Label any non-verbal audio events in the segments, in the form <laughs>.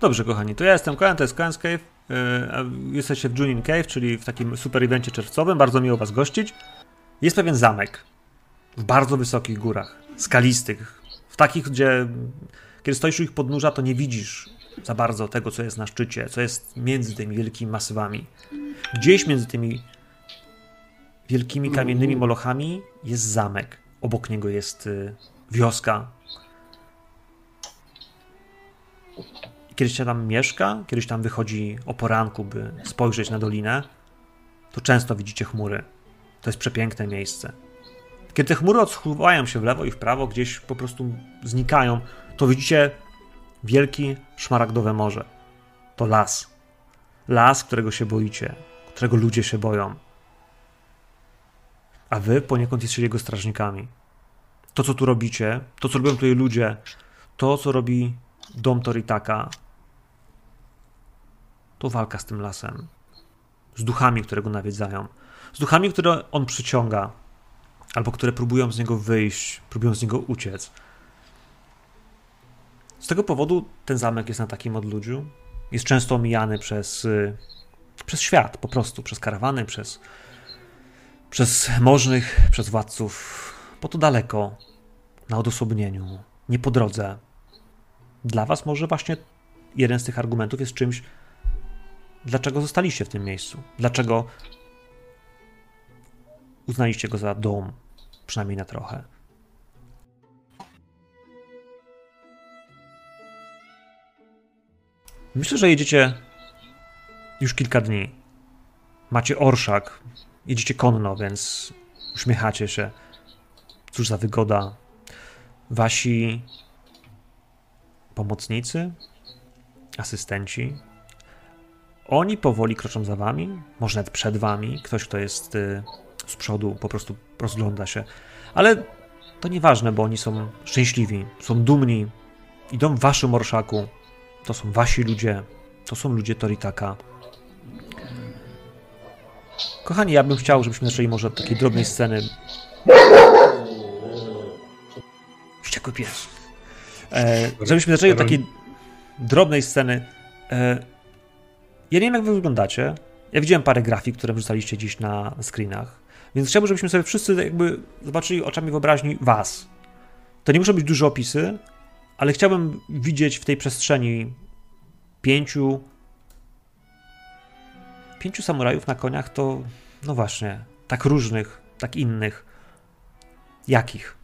Dobrze, kochani, to ja jestem Koen, to jest Koen's Cave. Yy, jesteście w Junin Cave, czyli w takim super evencie czerwcowym. Bardzo miło was gościć. Jest pewien zamek w bardzo wysokich górach, skalistych, w takich, gdzie kiedy stoisz u ich podnóża, to nie widzisz za bardzo tego, co jest na szczycie, co jest między tymi wielkimi masywami. Gdzieś między tymi wielkimi kamiennymi molochami jest zamek. Obok niego jest y, wioska. Kiedyś się tam mieszka, kiedyś tam wychodzi o poranku, by spojrzeć na dolinę, to często widzicie chmury. To jest przepiękne miejsce. Kiedy te chmury odsuwają się w lewo i w prawo, gdzieś po prostu znikają, to widzicie wielki szmaragdowe morze. To las. Las, którego się boicie, którego ludzie się boją. A wy poniekąd jesteście jego strażnikami. To, co tu robicie, to, co robią tutaj ludzie, to, co robi dom Toritaka, to walka z tym lasem. Z duchami, które go nawiedzają. Z duchami, które on przyciąga, albo które próbują z niego wyjść, próbują z niego uciec. Z tego powodu ten zamek jest na takim odludziu. Jest często omijany przez, y, przez świat, po prostu, przez karawany, przez, przez możnych, przez władców. Po to daleko, na odosobnieniu, nie po drodze. Dla Was może właśnie jeden z tych argumentów jest czymś, dlaczego zostaliście w tym miejscu. Dlaczego uznaliście go za dom, przynajmniej na trochę. Myślę, że jedziecie już kilka dni. Macie orszak, jedziecie konno, więc uśmiechacie się. Cóż za wygoda. Wasi pomocnicy, asystenci, oni powoli kroczą za wami, może nawet przed wami. Ktoś, kto jest y, z przodu, po prostu rozgląda się. Ale to nieważne, bo oni są szczęśliwi, są dumni, idą w waszym orszaku, to są wasi ludzie. To są ludzie Toritaka. Kochani, ja bym chciał, żebyśmy zaczęli może od takiej drobnej sceny. Wściekły pies. E, żebyśmy zaczęli od takiej drobnej sceny. E, ja nie wiem, jak wy wyglądacie. Ja widziałem parę grafik, które wrzucaliście dziś na screenach. Więc chciałbym, żebyśmy sobie wszyscy jakby zobaczyli oczami wyobraźni was. To nie muszą być duże opisy, ale chciałbym widzieć w tej przestrzeni pięciu pięciu samurajów na koniach to no właśnie, tak różnych, tak innych. Jakich?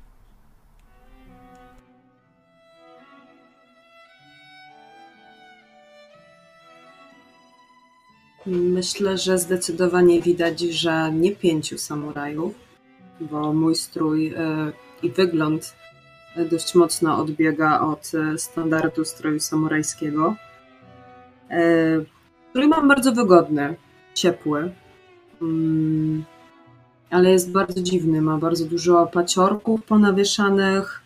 Myślę, że zdecydowanie widać, że nie pięciu samurajów, bo mój strój e, i wygląd dość mocno odbiega od e, standardu stroju samurajskiego. Strój e, mam bardzo wygodny, ciepły, mm, ale jest bardzo dziwny. Ma bardzo dużo paciorków ponawieszanych,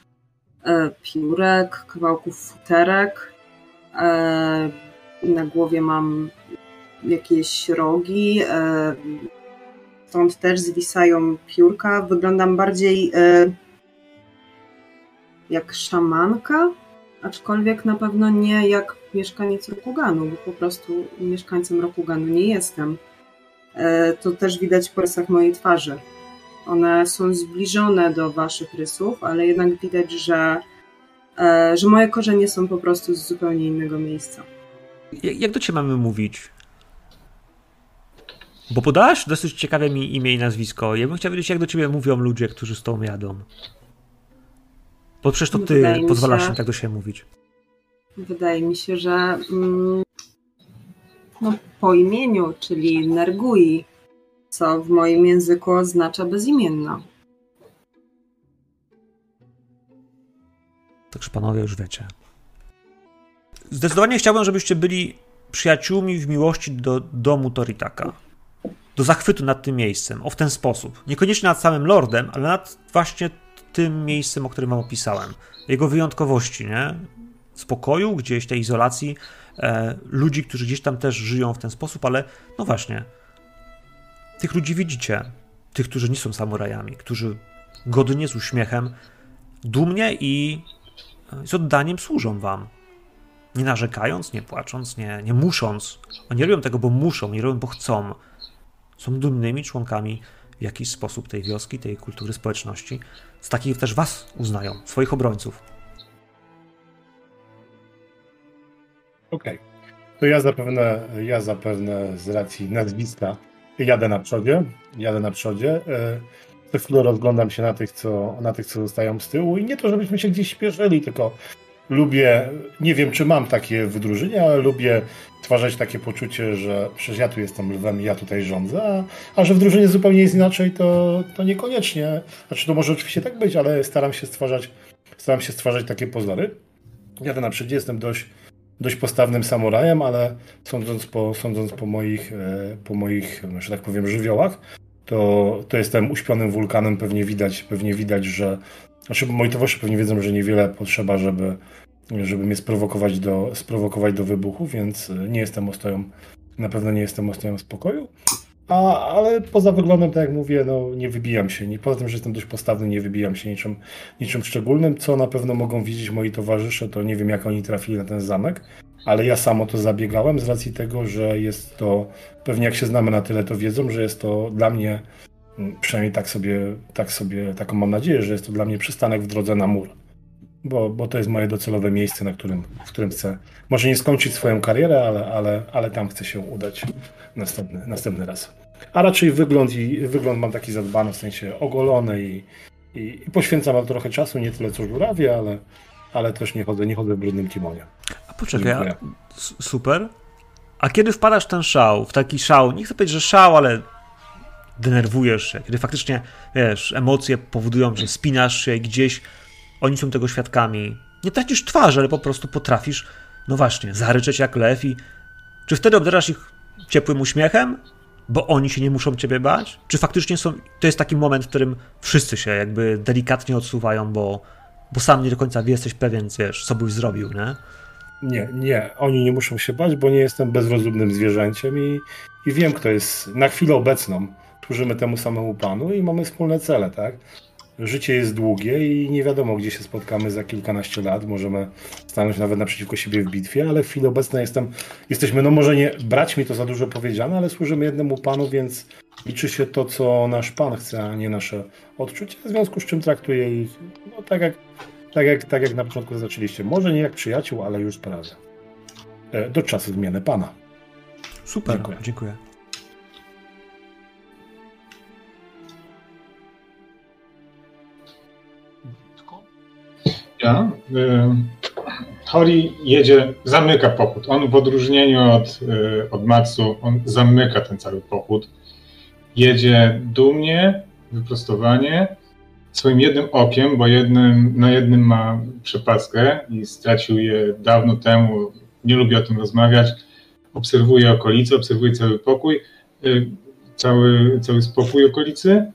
e, piórek, kawałków futerek. Na głowie mam jakieś rogi. Stąd też zwisają piórka. Wyglądam bardziej jak szamanka, aczkolwiek na pewno nie jak mieszkaniec Rokuganu, bo po prostu mieszkańcem Rokuganu nie jestem. E, to też widać po rysach mojej twarzy. One są zbliżone do waszych rysów, ale jednak widać, że, e, że moje korzenie są po prostu z zupełnie innego miejsca. Jak do ciebie mamy mówić? Bo podałaś dosyć ciekawe mi imię i nazwisko. Ja bym chciał wiedzieć, jak do ciebie mówią ludzie, którzy z tą jadą. Bo przecież to ty pozwalasz się, im tak do siebie mówić. Wydaje mi się, że mm, no, po imieniu, czyli Nergui, co w moim języku oznacza bezimienna. Także panowie już wiecie. Zdecydowanie chciałbym, żebyście byli przyjaciółmi w miłości do domu Toritaka. Do zachwytu nad tym miejscem. O w ten sposób. Niekoniecznie nad samym Lordem, ale nad właśnie tym miejscem, o którym wam opisałem. Jego wyjątkowości, nie? Spokoju, gdzieś tej izolacji, e, ludzi, którzy gdzieś tam też żyją w ten sposób, ale no właśnie, tych ludzi widzicie. Tych, którzy nie są samurajami, którzy godnie, z uśmiechem, dumnie i z oddaniem służą wam. nie narzekając, nie płacząc, nie, nie musząc. Oni robią tego, bo muszą, nie robią, bo chcą. Są dumnymi członkami w jakiś sposób tej wioski, tej kultury społeczności. Z takich też was uznają, swoich obrońców. Okej. Okay. To ja zapewne, ja zapewne z racji nazwiska jadę na przodzie. Jadę na przodzie. E, co chwilę rozglądam się na tych, co, na tych, co zostają z tyłu i nie to, żebyśmy się gdzieś śpieszyli, tylko lubię, nie wiem czy mam takie wydróżenie, ale lubię stwarzać takie poczucie, że przecież ja tu jestem lwem ja tutaj rządzę, a, a że w zupełnie jest inaczej, to, to niekoniecznie. Znaczy to może oczywiście tak być, ale staram się stwarzać, staram się stwarzać takie pozory. Jadę na przodzie, jestem dość, dość postawnym samurajem, ale sądząc po, sądząc po moich, e, po moich, że tak powiem, żywiołach, to, to jestem uśpionym wulkanem, pewnie widać, pewnie widać, że znaczy moi towarzysze pewnie wiedzą, że niewiele potrzeba, żeby, żeby mnie sprowokować do, sprowokować do wybuchu, więc nie jestem ostoją, na pewno nie jestem ostoją spokoju. A, ale poza wyglądem, tak jak mówię, no, nie wybijam się. Nie, poza tym, że jestem dość postawny, nie wybijam się niczym, niczym szczególnym. Co na pewno mogą widzieć moi towarzysze, to nie wiem, jak oni trafili na ten zamek, ale ja sam o to zabiegałem z racji tego, że jest to, pewnie jak się znamy na tyle, to wiedzą, że jest to dla mnie Przynajmniej tak sobie, tak sobie, taką mam nadzieję, że jest to dla mnie przystanek w drodze na mur. Bo, bo to jest moje docelowe miejsce, na którym, w którym chcę może nie skończyć swoją karierę, ale, ale, ale tam chcę się udać następny, następny raz. A raczej wygląd, i, wygląd mam taki zadbany, w sensie ogolony i, i, i poświęcam to trochę czasu, nie tyle co żurawie, ale, ale też nie chodzę, nie chodzę w brudnym kimonie. A poczekaj, a, super. A kiedy wpadasz w ten szał, w taki szał, nie chcę powiedzieć, że szał, ale denerwujesz się, kiedy faktycznie, wiesz, emocje powodują, że spinasz się gdzieś, oni są tego świadkami. Nie tracisz twarzy, ale po prostu potrafisz, no właśnie, zaryczeć jak lew i czy wtedy obdarasz ich ciepłym uśmiechem, bo oni się nie muszą ciebie bać? Czy faktycznie są, to jest taki moment, w którym wszyscy się jakby delikatnie odsuwają, bo, bo sam nie do końca jesteś pewien, wiesz, co byś zrobił, nie? Nie, nie, oni nie muszą się bać, bo nie jestem bezrozumnym zwierzęciem i, i wiem, kto jest na chwilę obecną służymy temu samemu Panu i mamy wspólne cele, tak? Życie jest długie i nie wiadomo, gdzie się spotkamy za kilkanaście lat. Możemy stanąć nawet naprzeciwko siebie w bitwie, ale w chwili obecnej jestem, jesteśmy, no może nie brać mi to za dużo powiedziane, ale służymy jednemu Panu, więc liczy się to, co nasz Pan chce, a nie nasze odczucia, w związku z czym traktuję ich no, tak, jak, tak, jak, tak jak na początku zaczęliście. Może nie jak przyjaciół, ale już prawie. E, do czasu zmiany Pana. Super, dziękuję. dziękuję. Ja. Hori jedzie, zamyka pochód. On w odróżnieniu od, y, od Matsu, on zamyka ten cały pochód. Jedzie dumnie, wyprostowanie, swoim jednym okiem, bo jednym, na jednym ma przepaskę i stracił je dawno temu, nie lubi o tym rozmawiać. Obserwuje okolice, obserwuje cały pokój, y, cały, cały spokój okolicy.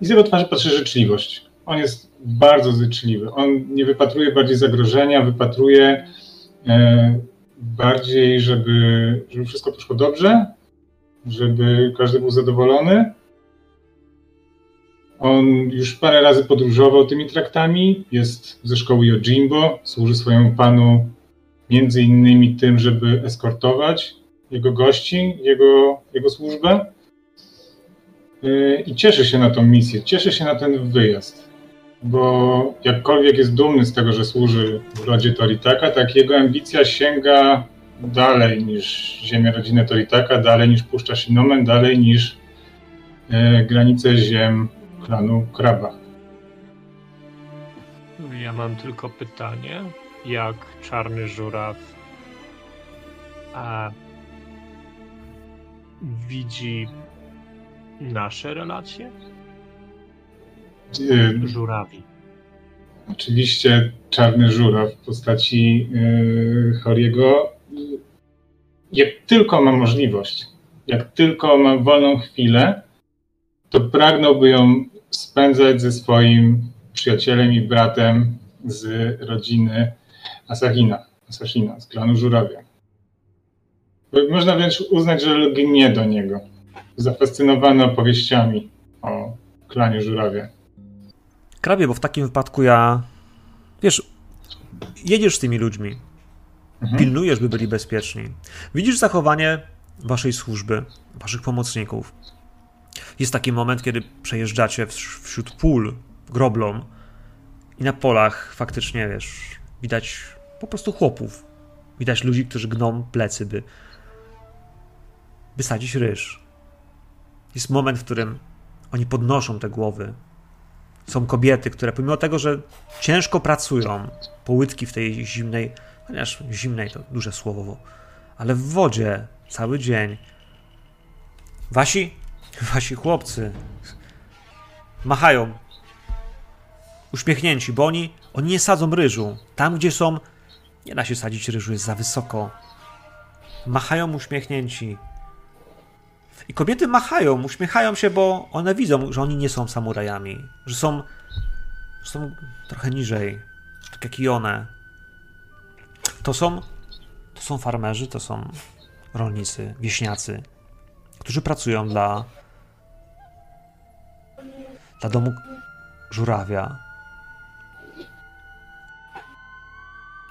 I z jego twarzy patrzy życzliwość. On jest bardzo życzliwy. On nie wypatruje bardziej zagrożenia, wypatruje e, bardziej, żeby, żeby wszystko poszło dobrze, żeby każdy był zadowolony. On już parę razy podróżował tymi traktami, jest ze szkoły Yojimbo, służy swojemu panu między innymi tym, żeby eskortować jego gości, jego, jego służbę. E, I cieszy się na tą misję, cieszy się na ten wyjazd bo jakkolwiek jest dumny z tego, że służy w rodzie Toritaka, tak jego ambicja sięga dalej niż ziemia rodziny Toritaka, dalej niż Puszcza Shinomen, dalej niż e, granice ziem klanu Kraba. Ja mam tylko pytanie, jak Czarny Żuraw a, widzi nasze relacje? Żurawi. Oczywiście czarny żuraw w postaci yy, Horiego. Jak tylko ma możliwość, jak tylko ma wolną chwilę, to pragnąłby ją spędzać ze swoim przyjacielem i bratem z rodziny Asahina, Asashina, z klanu Żurawia. Można wręcz uznać, że lgnie do niego, zafascynowany opowieściami o klanie Żurawia. Krabie, bo w takim wypadku ja. Wiesz, jedziesz z tymi ludźmi, Mhm. pilnujesz, by byli bezpieczni. Widzisz zachowanie waszej służby, waszych pomocników. Jest taki moment, kiedy przejeżdżacie wśród pól groblą i na polach faktycznie, wiesz, widać po prostu chłopów. Widać ludzi, którzy gną plecy, by wysadzić ryż. Jest moment, w którym oni podnoszą te głowy. Są kobiety, które pomimo tego, że ciężko pracują, połytki w tej zimnej, chociaż zimnej to duże słowo, ale w wodzie cały dzień. Wasi, <laughs> wasi chłopcy machają uśmiechnięci, bo oni, oni nie sadzą ryżu. Tam, gdzie są, nie da się sadzić ryżu, jest za wysoko. Machają uśmiechnięci. I kobiety machają, uśmiechają się, bo one widzą, że oni nie są samurajami, że są, że są trochę niżej, tak jak i one. To są, to są farmerzy, to są rolnicy, wieśniacy, którzy pracują dla, dla domu żurawia.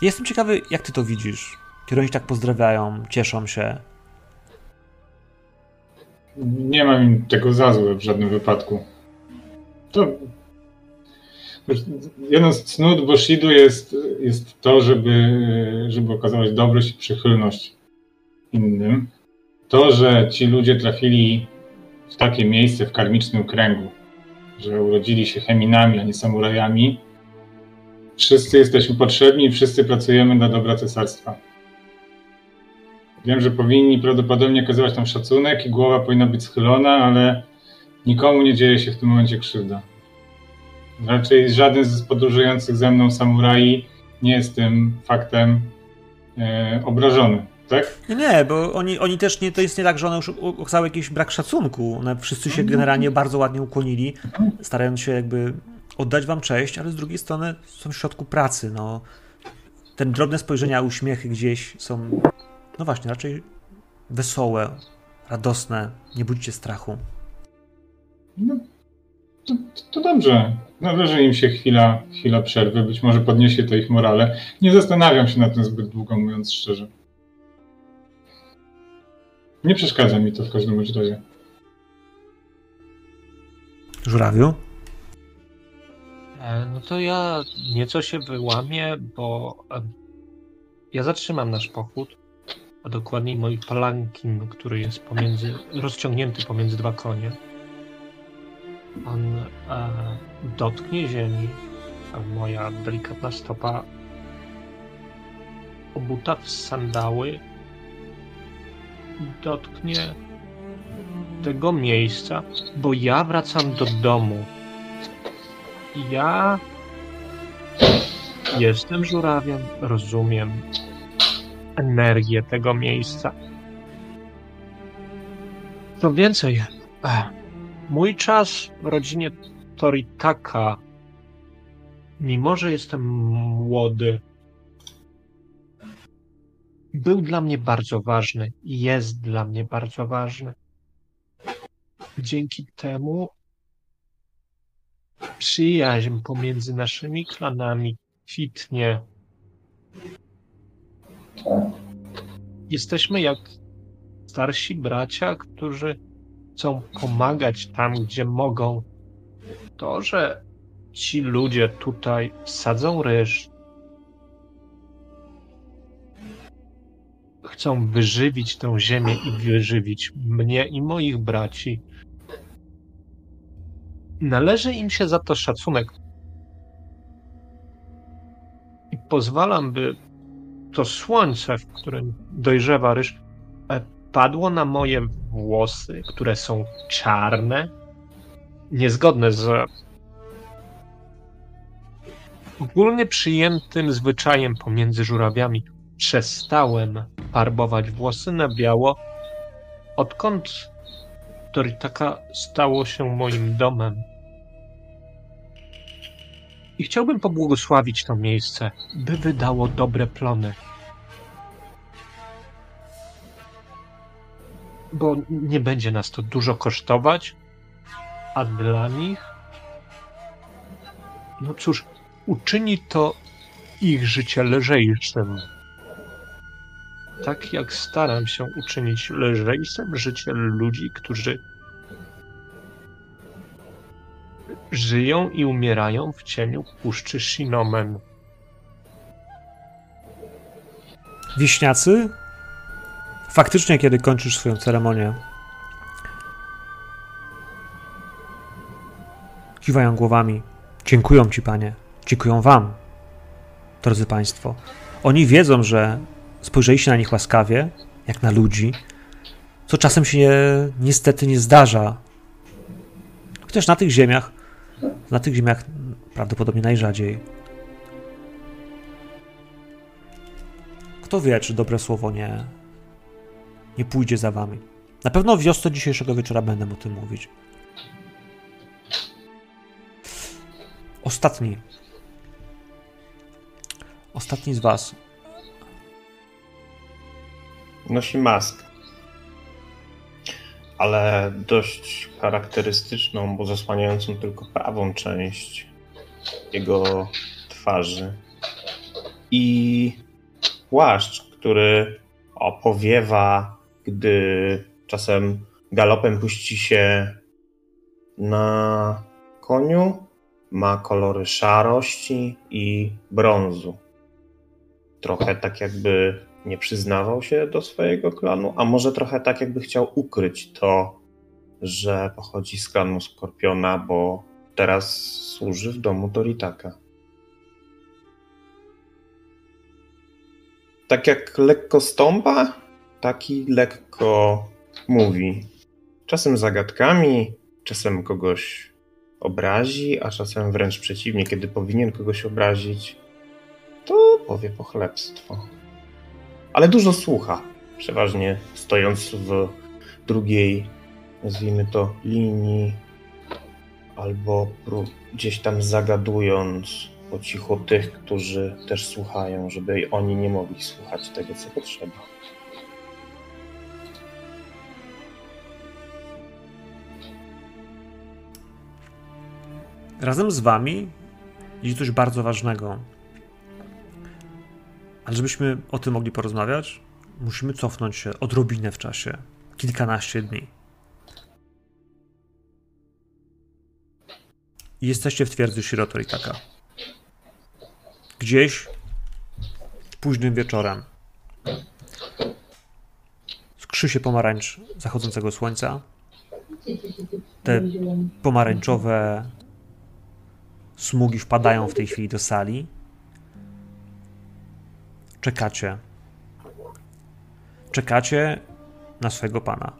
Jestem ciekawy, jak ty to widzisz, kiedy oni tak pozdrawiają, cieszą się. Nie mam im tego za złe w żadnym wypadku. To. Jeden z cnót Boshidu jest, jest to, żeby, żeby okazywać dobrość i przychylność innym. To, że ci ludzie trafili w takie miejsce w karmicznym kręgu, że urodzili się cheminami, a nie samurajami. Wszyscy jesteśmy potrzebni i wszyscy pracujemy dla dobra cesarstwa. Wiem, że powinni prawdopodobnie okazywać tam szacunek i głowa powinna być schylona, ale nikomu nie dzieje się w tym momencie krzywda. Raczej żaden z podróżujących ze mną samurai nie jest tym faktem e, obrażony, tak? Nie, nie, bo oni, oni też nie, to jest nie tak, że one już okazały jakiś brak szacunku. One wszyscy się generalnie bardzo ładnie ukłonili, starając się jakby oddać wam cześć, ale z drugiej strony są w środku pracy, no. Ten drobne spojrzenia, uśmiechy gdzieś są, no właśnie, raczej wesołe, radosne, nie budźcie strachu. No, to, to dobrze. Należy im się chwila, chwila przerwy. Być może podniesie to ich morale. Nie zastanawiam się nad tym zbyt długo, mówiąc szczerze. Nie przeszkadza mi to w każdym razie. Żurawiu? E, No to ja nieco się wyłamię, bo ja zatrzymam nasz pochód, a dokładniej mój palankin, który jest pomiędzy, rozciągnięty pomiędzy dwa konie. On e, dotknie ziemi, a moja delikatna stopa obuta w sandały dotknie tego miejsca, bo ja wracam do domu. Ja jestem żurawiem, rozumiem energię tego miejsca. Co więcej, eh, mój czas w rodzinie Toritaka, mimo że jestem młody, był dla mnie bardzo ważny i jest dla mnie bardzo ważny. Dzięki temu przyjaźń pomiędzy naszymi klanami kwitnie. Jesteśmy jak starsi bracia, którzy chcą pomagać tam, gdzie mogą. To, że ci ludzie tutaj sadzą ryż, chcą wyżywić tę ziemię i wyżywić mnie i moich braci. Należy im się za to szacunek. I pozwalam, by to słońce, w którym dojrzewa ryż, e, padło na moje włosy, które są czarne, niezgodne z ogólnie przyjętym zwyczajem pomiędzy żurawiami. Przestałem farbować włosy na biało, odkąd Toritaka stało się moim domem. I chciałbym pobłogosławić to miejsce, by wydało dobre plony. Bo nie będzie nas to dużo kosztować, a dla nich, no cóż, uczyni to ich życie lżejszym. Tak jak staram się uczynić lżejszym życie ludzi, którzy żyją i umierają w cieniu puszczy Shinomen. Wiśniacy, faktycznie, kiedy kończysz swoją ceremonię, kiwają głowami. Dziękują ci, panie. Dziękują wam, drodzy państwo. Oni wiedzą, że spojrzeliście na nich łaskawie, jak na ludzi, co czasem się nie, niestety nie zdarza. Chociaż na tych ziemiach, na tych ziemiach prawdopodobnie najrzadziej. Kto wie, czy dobre słowo nie, nie pójdzie za wami. Na pewno w wiosce dzisiejszego wieczora będę o tym mówić. Ostatni. Ostatni z was. Nosi maskę. Ale dość charakterystyczną, bo zasłaniającą tylko prawą część jego twarzy. I płaszcz, który opowiewa, gdy czasem galopem puści się na koniu, ma kolory szarości i brązu. Trochę tak jakby nie przyznawał się do swojego klanu, a może trochę tak jakby chciał ukryć to, że pochodzi z klanu Skorpiona, bo teraz służy w domu Toritaka. Tak jak lekko stąpa, taki lekko mówi. Czasem zagadkami, czasem kogoś obrazi, a czasem wręcz przeciwnie, kiedy powinien kogoś obrazić, to powie pochlebstwo. Ale dużo słucha, przeważnie stojąc w drugiej, nazwijmy to, linii, albo gdzieś tam zagadując po cichu tych, którzy też słuchają, żeby oni nie mogli słuchać tego, co potrzeba. Razem z wami jest coś bardzo ważnego. Ale żebyśmy o tym mogli porozmawiać, musimy cofnąć się odrobinę w czasie kilkanaście dni. Jesteście w twierdzy Shirotoritaka. Gdzieś późnym wieczorem skrzy się pomarańcz zachodzącego słońca. Te pomarańczowe smugi wpadają w tej chwili do sali. Czekacie. Czekacie na swojego pana.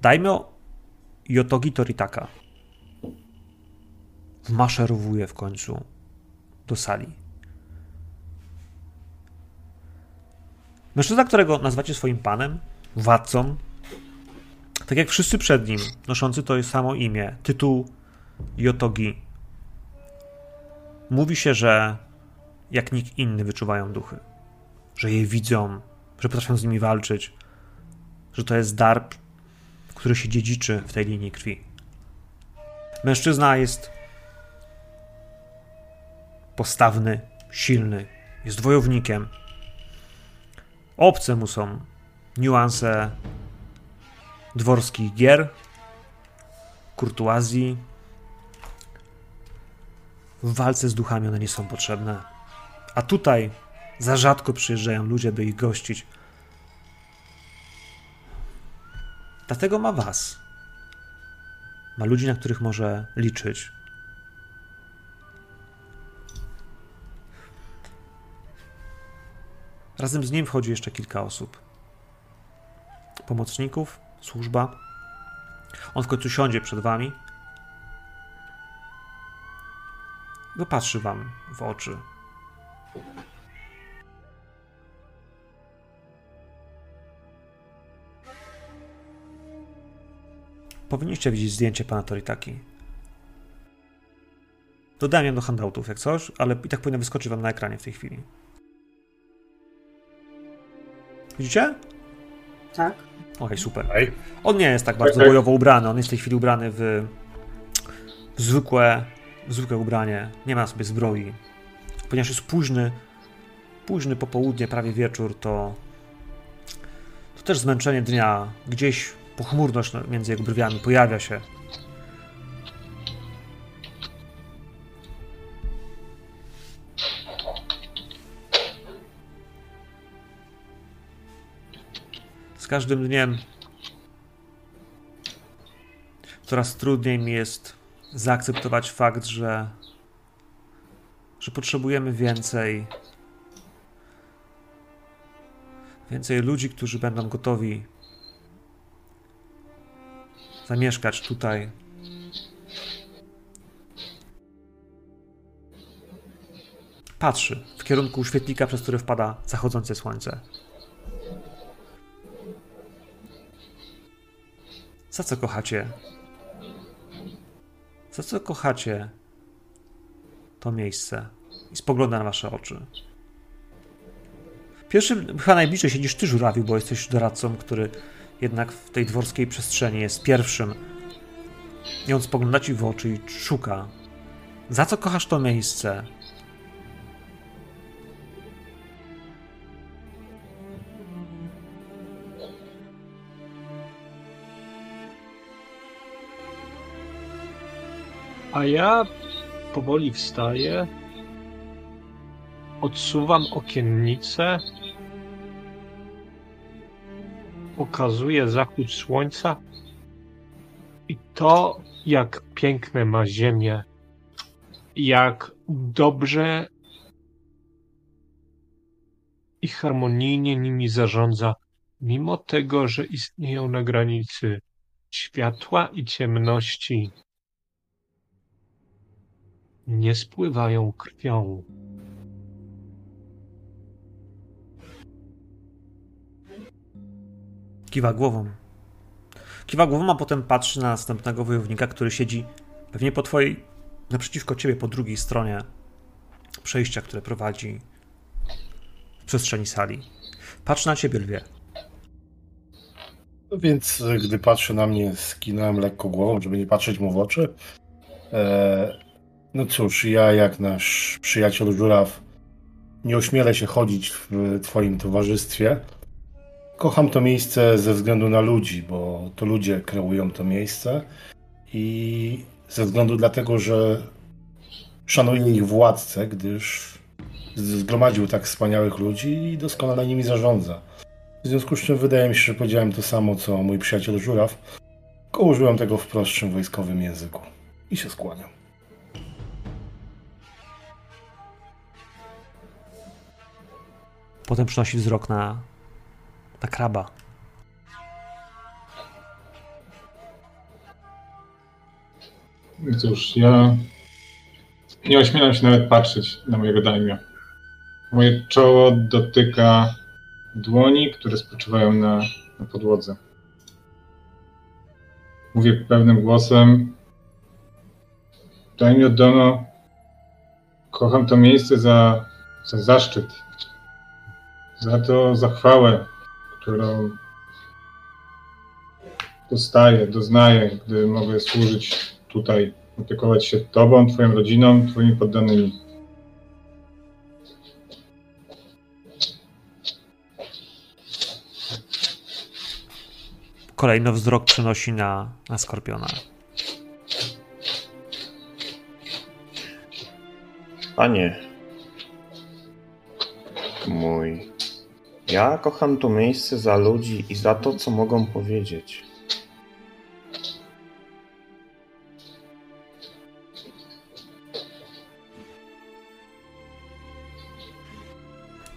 Dajmy o Yotogi Toritaka. Wmaszerowuje w końcu do sali. Mężczyzna, którego nazywacie swoim panem, władcą, tak jak wszyscy przed nim, noszący to samo imię, tytuł Yotogi. Mówi się, że jak nikt inny wyczuwają duchy, że je widzą, że potrafią z nimi walczyć, że to jest dar, który się dziedziczy w tej linii krwi. Mężczyzna jest postawny, silny, jest wojownikiem. Obce mu są niuanse dworskich gier, kurtuazji. W walce z duchami one nie są potrzebne. A tutaj za rzadko przyjeżdżają ludzie, by ich gościć. Dlatego ma was. Ma ludzi, na których może liczyć. Razem z nim wchodzi jeszcze kilka osób. Pomocników, służba. On w końcu siądzie przed wami. No patrzy wam w oczy. Powinniście widzieć zdjęcie pana Toritaki. Dodałem ją do handoutów jak coś, ale i tak powinno wyskoczyć wam na ekranie w tej chwili. Widzicie? Tak. Okej, super. Ej, On nie jest tak bardzo bojowo ubrany, on jest w tej chwili ubrany w, w zwykłe, zwykłe ubranie, nie ma na sobie zbroi. Ponieważ jest późny, późny popołudnie, prawie wieczór, to, to też zmęczenie dnia. Gdzieś pochmurność między jego brwiami pojawia się. Z każdym dniem coraz trudniej mi jest zaakceptować fakt, że, że potrzebujemy więcej. Więcej ludzi, którzy będą gotowi zamieszkać tutaj. Patrzy w kierunku świetlika, przez który wpada zachodzące słońce. Za co kochacie? Za co kochacie to miejsce? I spogląda na wasze oczy. Pierwszym, chyba najbliżej siedzisz ty, żurawiu, bo jesteś doradcą, który jednak w tej dworskiej przestrzeni jest pierwszym. I on spogląda ci w oczy i szuka. Za co kochasz to miejsce? A ja powoli wstaję, odsuwam okiennicę, pokazuję zachód słońca i to, jak piękne ma ziemię, jak dobrze i harmonijnie nimi zarządza, mimo tego, że istnieją na granicy światła i ciemności, nie spływają krwią. Kiwa głową. Kiwa głową, a potem patrzy na następnego wojownika, który siedzi pewnie po twojej, naprzeciwko ciebie, po drugiej stronie przejścia, które prowadzi w przestrzeni sali. Patrzy na ciebie, lwie. No więc gdy patrzy na mnie, skinąłem lekko głową, żeby nie patrzeć mu w oczy. E, no cóż, ja jak nasz przyjaciel żuraw nie ośmielę się chodzić w twoim towarzystwie. Kocham to miejsce ze względu na ludzi, bo to ludzie kreują to miejsce i ze względu dlatego, że szanuję ich władcę, gdyż zgromadził tak wspaniałych ludzi i doskonale nimi zarządza. W związku z czym wydaje mi się, że powiedziałem to samo, co mój przyjaciel żuraw, tylko użyłem tego w prostszym wojskowym języku. I się skłaniam. Potem przynosi wzrok na, na kraba. No Cóż, ja nie ośmielam się nawet patrzeć na mojego daimio. Moje czoło dotyka dłoni, które spoczywają na, na podłodze. Mówię pewnym głosem. Daimio Dono, kocham to miejsce za, za zaszczyt, za to zachwałę, którą dostaję, doznaję, gdy mogę służyć tutaj, opiekować się Tobą, Twoją rodziną, Twoimi poddanymi. Kolejno wzrok przenosi na, na skorpiona. Panie mój, ja kocham to miejsce za ludzi i za to, co mogą powiedzieć.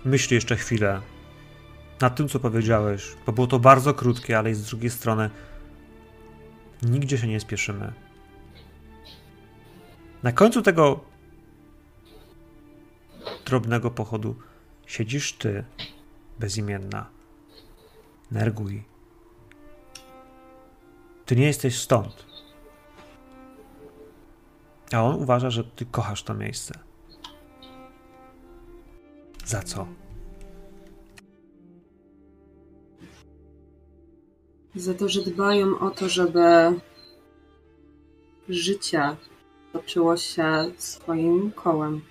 Myśli jeszcze chwilę nad tym, co powiedziałeś, bo było to bardzo krótkie, ale z drugiej strony nigdzie się nie spieszymy. Na końcu tego drobnego pochodu siedzisz ty, bezimienna. Nerguj. Ty nie jesteś stąd. A on uważa, że ty kochasz to miejsce. Za co? Za to, że dbają o to, żeby życie toczyło się swoim kołem.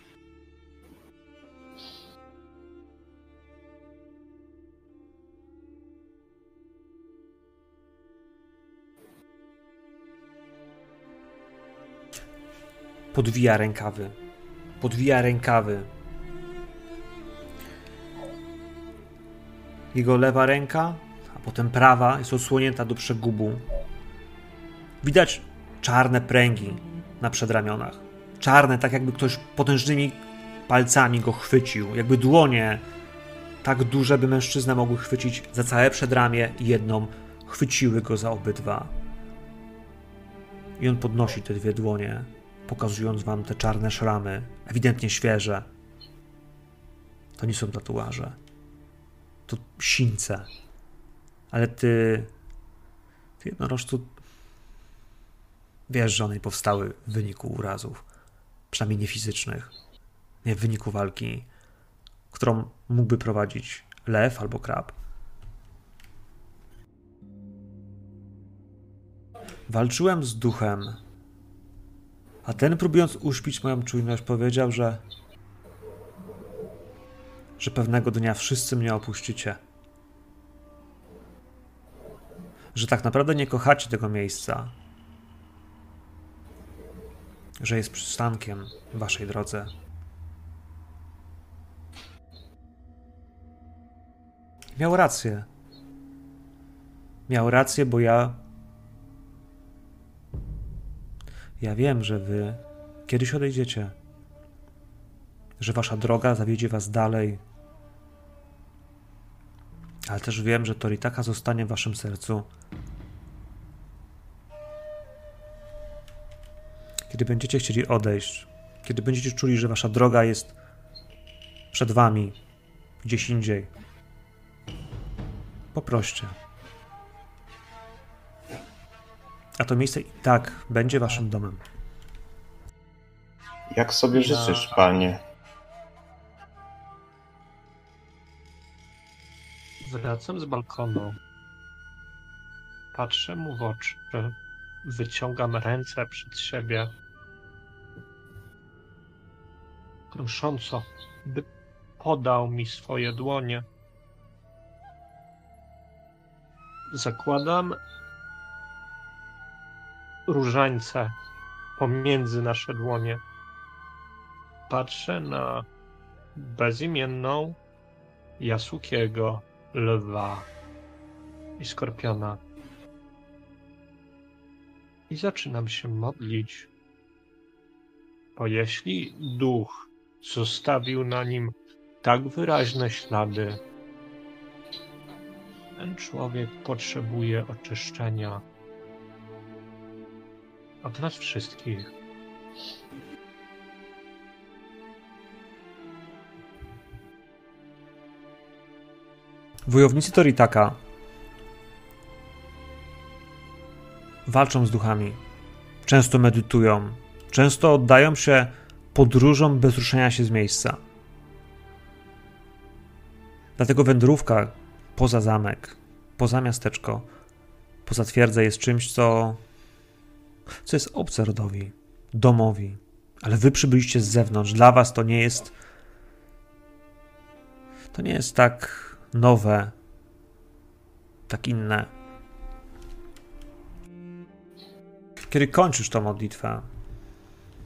Podwija rękawy. Podwija rękawy. Jego lewa ręka, a potem prawa jest odsłonięta do przegubu. Widać czarne pręgi na przedramionach. Czarne, tak jakby ktoś potężnymi palcami go chwycił, jakby dłonie tak duże, by mężczyzna mogły chwycić za całe przedramię i jedną chwyciły go za obydwa. I on podnosi te dwie dłonie, pokazując wam te czarne szramy, ewidentnie świeże. To nie są tatuaże. To sińce. Ale ty, ty jednorożcu, wiesz, że one powstały w wyniku urazów. Przynajmniej nie fizycznych. Nie w wyniku walki, którą mógłby prowadzić lew albo krab. Walczyłem z duchem, a ten, próbując uśpić moją czujność, powiedział, że. że pewnego dnia wszyscy mnie opuścicie. Że tak naprawdę nie kochacie tego miejsca. Że jest przystankiem w waszej drodze. Miał rację. Miał rację, bo ja Ja wiem, że wy kiedyś odejdziecie, że wasza droga zawiedzie was dalej, ale też wiem, że Toritaka zostanie w waszym sercu. Kiedy będziecie chcieli odejść, kiedy będziecie czuli, że wasza droga jest przed wami, gdzieś indziej, poproście. A to miejsce i tak będzie waszym domem. Jak sobie życzysz, panie? Wracam z balkonu. Patrzę mu w oczy. Wyciągam ręce przed siebie. Prosząco, by podał mi swoje dłonie. Zakładam różańce pomiędzy nasze dłonie. Patrzę na bezimienną Jasukiego, lwa i skorpiona. I zaczynam się modlić. Bo jeśli duch zostawił na nim tak wyraźne ślady, ten człowiek potrzebuje oczyszczenia od nas wszystkich. Wojownicy Toritaka walczą z duchami. Często medytują. Często oddają się podróżom bez ruszenia się z miejsca. Dlatego wędrówka poza zamek, poza miasteczko, poza twierdzę jest czymś, co co jest obce rodowi, domowi, ale wy przybyliście z zewnątrz. Dla was to nie jest. To nie jest tak nowe, tak inne. Kiedy kończysz tą modlitwę,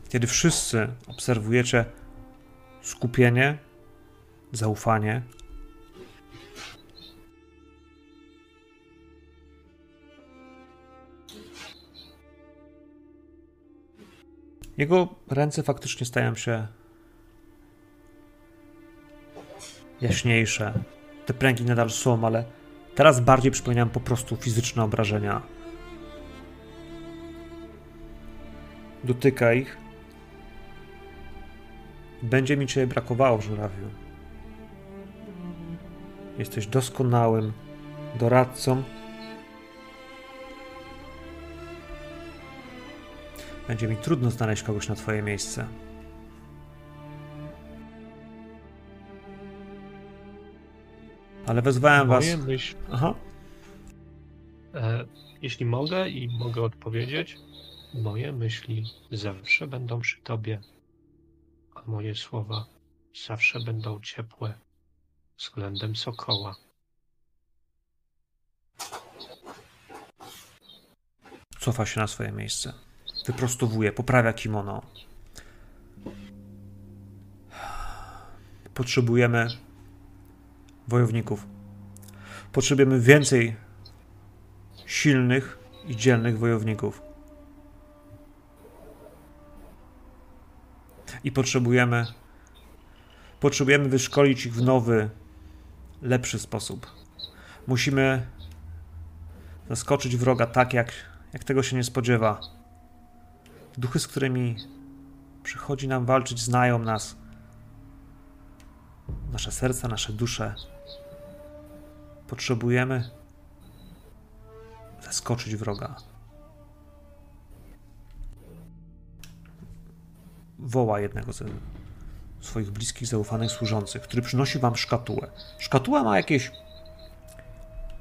kiedy wszyscy obserwujecie skupienie, zaufanie, Jego ręce faktycznie stają się jaśniejsze. Te pręgi nadal są, ale teraz bardziej przypominają po prostu fizyczne obrażenia. Dotyka ich. Będzie mi cię brakowało, żurawiu. Jesteś doskonałym doradcą Będzie mi trudno znaleźć kogoś na twoje miejsce. Ale wezwałem was. Myśl, Aha. e, jeśli mogę i mogę odpowiedzieć, Moje myśli zawsze będą przy tobie, a moje słowa zawsze będą ciepłe względem sokoła. Cofa się na swoje miejsce. Wyprostowuje, poprawia kimono. Potrzebujemy wojowników. Potrzebujemy więcej silnych i dzielnych wojowników. I potrzebujemy potrzebujemy wyszkolić ich w nowy, lepszy sposób. Musimy zaskoczyć wroga tak, jak, jak tego się nie spodziewa. Duchy, z którymi przychodzi nam walczyć, znają nas. Nasze serca, nasze dusze. Potrzebujemy zaskoczyć wroga. Woła jednego ze swoich bliskich, zaufanych służących, który przynosi wam szkatułę. Szkatuła ma jakieś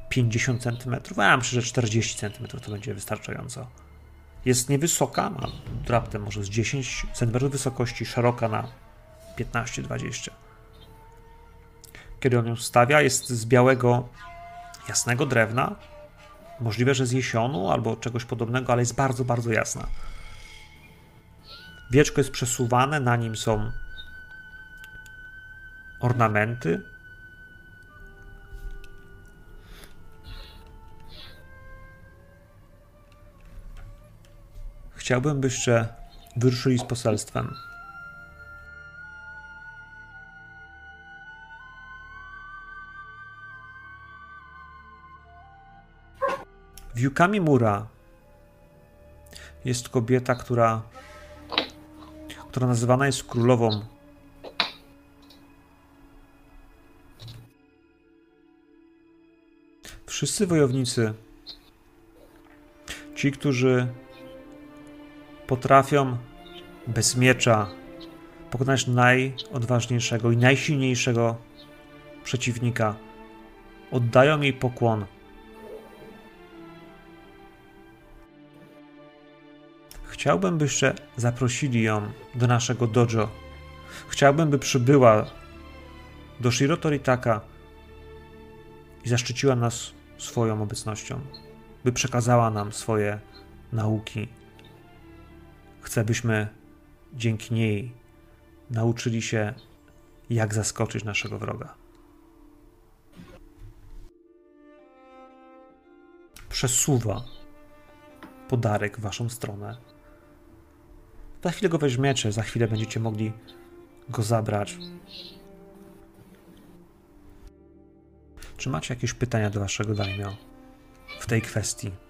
50 cm, a myślę, że 40 cm to będzie wystarczająco. Jest niewysoka, ma raptem może z 10 cm wysokości, szeroka na 15-20. Kiedy on ją stawia, jest z białego, jasnego drewna. Możliwe, że z jesionu albo czegoś podobnego, ale jest bardzo, bardzo jasna. Wieczko jest przesuwane, na nim są ornamenty. Chciałbym, byście wyruszyli z poselstwem. Wiukami Mura jest kobieta, która, która nazywana jest królową Wszyscy wojownicy, ci, którzy potrafią bez miecza pokonać najodważniejszego i najsilniejszego przeciwnika, oddają jej pokłon. Chciałbym, byście zaprosili ją do naszego dojo. Chciałbym, by przybyła do Shiro Toritaka i zaszczyciła nas swoją obecnością, by przekazała nam swoje nauki. Chcę, byśmy dzięki niej nauczyli się, jak zaskoczyć naszego wroga. Przesuwa podarek w waszą stronę. Za chwilę go weźmiecie, za chwilę będziecie mogli go zabrać. Czy macie jakieś pytania do waszego daimio w tej kwestii?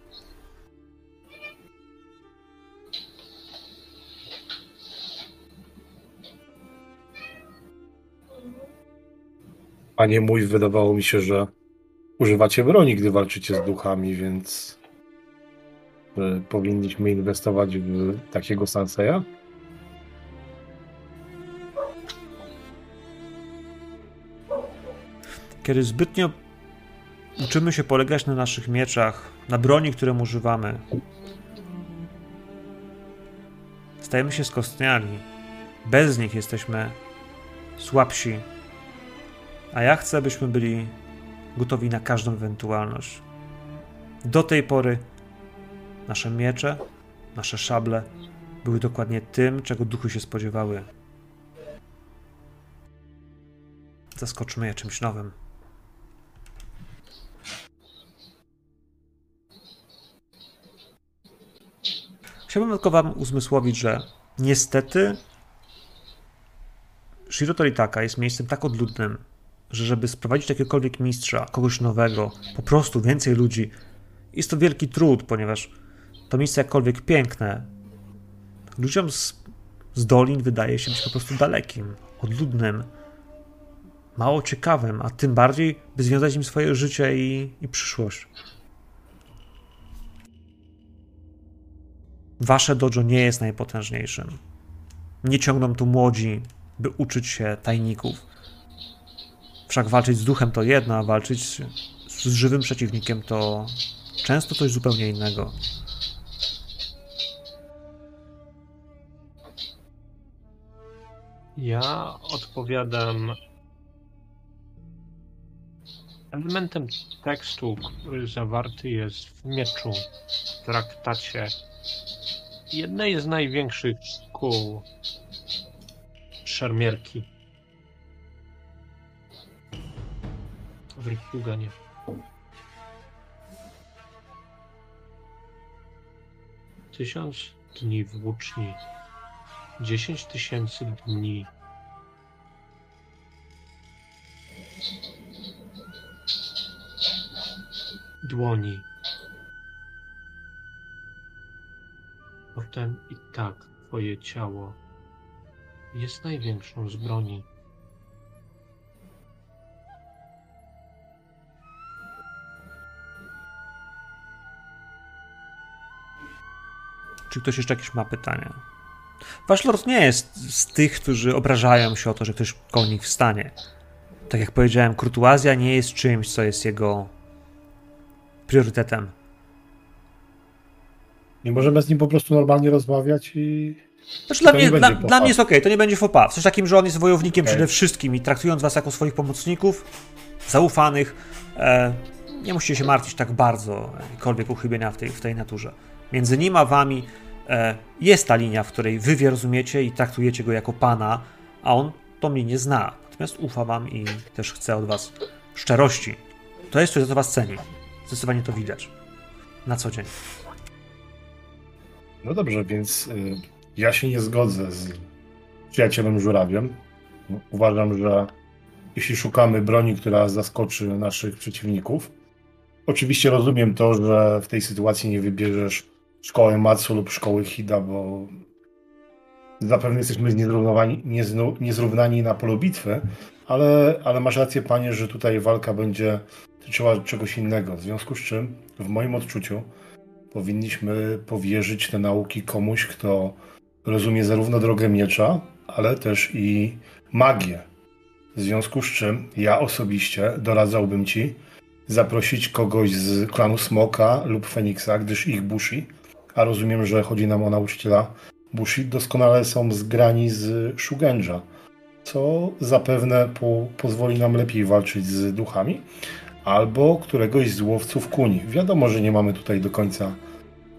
Panie mój, wydawało mi się, że używacie broni, gdy walczycie z duchami, więc y, powinniśmy inwestować w takiego Sanseya? Kiedy zbytnio uczymy się polegać na naszych mieczach, na broni, którą używamy, stajemy się skostniali. Bez nich jesteśmy słabsi. A ja chcę, byśmy byli gotowi na każdą ewentualność. Do tej pory nasze miecze, nasze szable były dokładnie tym, czego duchy się spodziewały. Zaskoczmy je czymś nowym. Chciałbym tylko wam uzmysłowić, że niestety Shiro Toritaka jest miejscem tak odludnym, że żeby sprowadzić jakiegokolwiek mistrza, kogoś nowego, po prostu więcej ludzi, jest to wielki trud, ponieważ to miejsce jakkolwiek piękne, ludziom z, z dolin wydaje się być po prostu dalekim, odludnym, mało ciekawym, a tym bardziej, by związać im swoje życie i, i przyszłość. Wasze dojo nie jest najpotężniejszym. Nie ciągną tu młodzi, by uczyć się tajników. Wszak walczyć z duchem to jedno, a walczyć z żywym przeciwnikiem to często coś zupełnie innego. Ja odpowiadam elementem tekstu, który zawarty jest w mieczu, w traktacie jednej z największych szkół szermierki. Tysiąc dni włóczni, dziesięć tysięcy dni dłoni. Potem i tak twoje ciało jest największą z broni. Czy ktoś jeszcze jakieś ma pytania? Wasz lord nie jest z tych, którzy obrażają się o to, że ktoś koło nich wstanie. Tak jak powiedziałem, kurtuazja nie jest czymś, co jest jego priorytetem. Nie możemy z nim po prostu normalnie rozmawiać i. Znaczy, dla, mnie, nie dla, dla mnie jest okej, to nie będzie pas. W sensie takim, że on jest wojownikiem Okej. przede wszystkim i traktując was jako swoich pomocników, zaufanych, e, nie musicie się martwić tak bardzo, jakiekolwiek uchybienia w tej, w tej naturze. Między nim a wami jest ta linia, w której wy wie rozumiecie i traktujecie go jako pana, a on tą linię zna. Natomiast ufa wam i też chce od was szczerości. To jest coś, co was ceni. Zdecydowanie to widać. Na co dzień. No dobrze, więc y, ja się nie zgodzę z przyjacielem żurawiem. Uważam, że jeśli szukamy broni, która zaskoczy naszych przeciwników, oczywiście rozumiem to, że w tej sytuacji nie wybierzesz szkoły Matsu lub szkoły Hida, bo zapewne jesteśmy nieznu- niezrównani na polu bitwy, ale, ale masz rację, panie, że tutaj walka będzie tyczyła czegoś innego. W związku z czym, w moim odczuciu, powinniśmy powierzyć te nauki komuś, kto rozumie zarówno drogę miecza, ale też i magię. W związku z czym ja osobiście doradzałbym ci zaprosić kogoś z klanu Smoka lub Feniksa, gdyż ich Bushi, a rozumiem, że chodzi nam o nauczyciela Bushi, doskonale są zgrani z Shugenja, co zapewne po, pozwoli nam lepiej walczyć z duchami, albo któregoś z łowców kuni. Wiadomo, że nie mamy tutaj do końca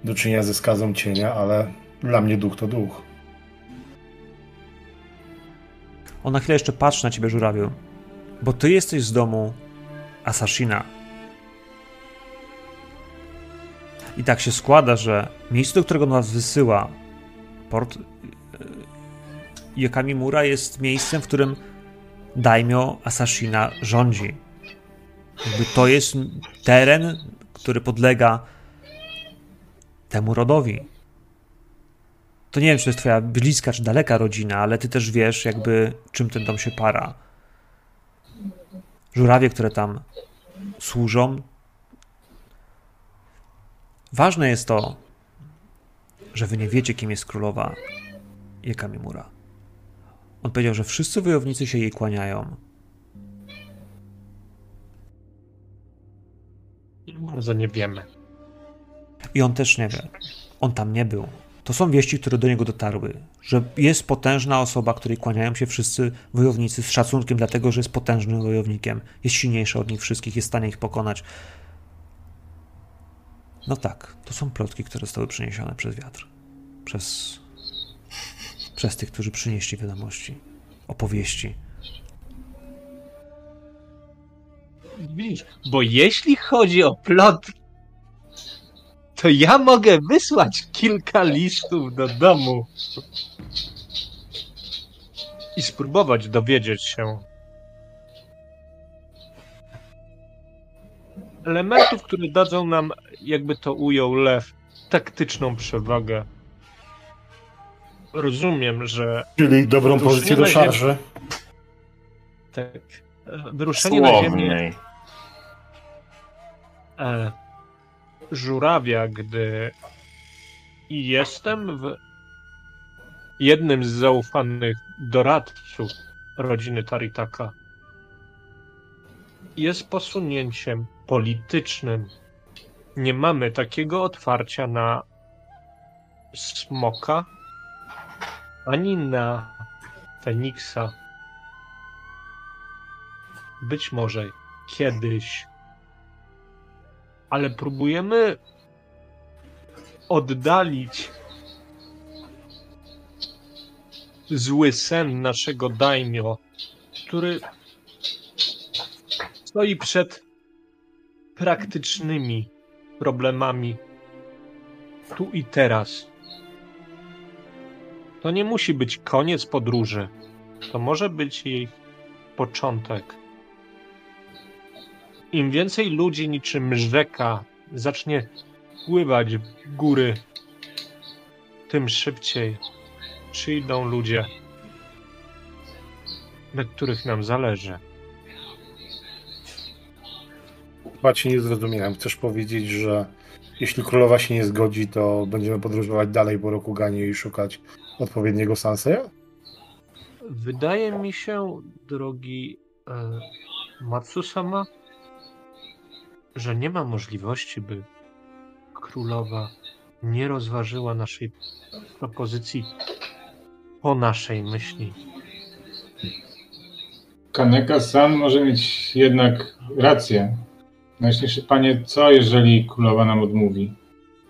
do czynienia ze skazą cienia, ale dla mnie duch to duch. On na chwilę jeszcze patrzy na ciebie, żurawiu, bo ty jesteś z domu Asashina. I tak się składa, że miejsce, do którego nas wysyła port e, Yokamimura jest miejscem, w którym daimyo Asashina rządzi. Jakby to jest teren, który podlega temu rodowi. To nie wiem, czy to jest twoja bliska czy daleka rodzina, ale ty też wiesz, jakby czym ten dom się para. Żurawie, które tam służą. Ważne jest to, że wy nie wiecie, kim jest królowa Jekamimura. On powiedział, że wszyscy wojownicy się jej kłaniają. Bardzo nie wiemy. I on też nie wie. On tam nie był. To są wieści, które do niego dotarły, że jest potężna osoba, której kłaniają się wszyscy wojownicy z szacunkiem, dlatego że jest potężnym wojownikiem, jest silniejszy od nich wszystkich, jest w stanie ich pokonać. No tak, to są plotki, które zostały przyniesione przez wiatr. Przez, przez tych, którzy przynieśli wiadomości, opowieści. Widzisz, bo jeśli chodzi o plot, to ja mogę wysłać kilka listów do domu i spróbować dowiedzieć się elementów, które dadzą nam, jakby to ujął Lew, taktyczną przewagę. Rozumiem, że Czyli dobrą pozycję do szarży. tak, wyruszenie na ziemię e, żurawia, gdy jestem w jednym z zaufanych doradców rodziny Taritaka, jest posunięciem politycznym. Nie mamy takiego otwarcia na smoka, ani na Feniksa. Być może kiedyś. Ale próbujemy oddalić zły sen naszego daimio, który stoi przed praktycznymi problemami tu i teraz. To nie musi być koniec podróży. To może być jej początek. Im więcej ludzi niczym rzeka zacznie pływać w góry, tym szybciej przyjdą ludzie, na których nam zależy. Chyba cię nie zrozumiałem. Chcesz powiedzieć, że jeśli królowa się nie zgodzi, to będziemy podróżować dalej po Rokuganie i szukać odpowiedniego Sanseja? Wydaje mi się, drogi e, Matsusama, że nie ma możliwości, by królowa nie rozważyła naszej propozycji po naszej myśli. Kaneka-san może mieć jednak rację. Najśniejszy panie, co jeżeli królowa nam odmówi?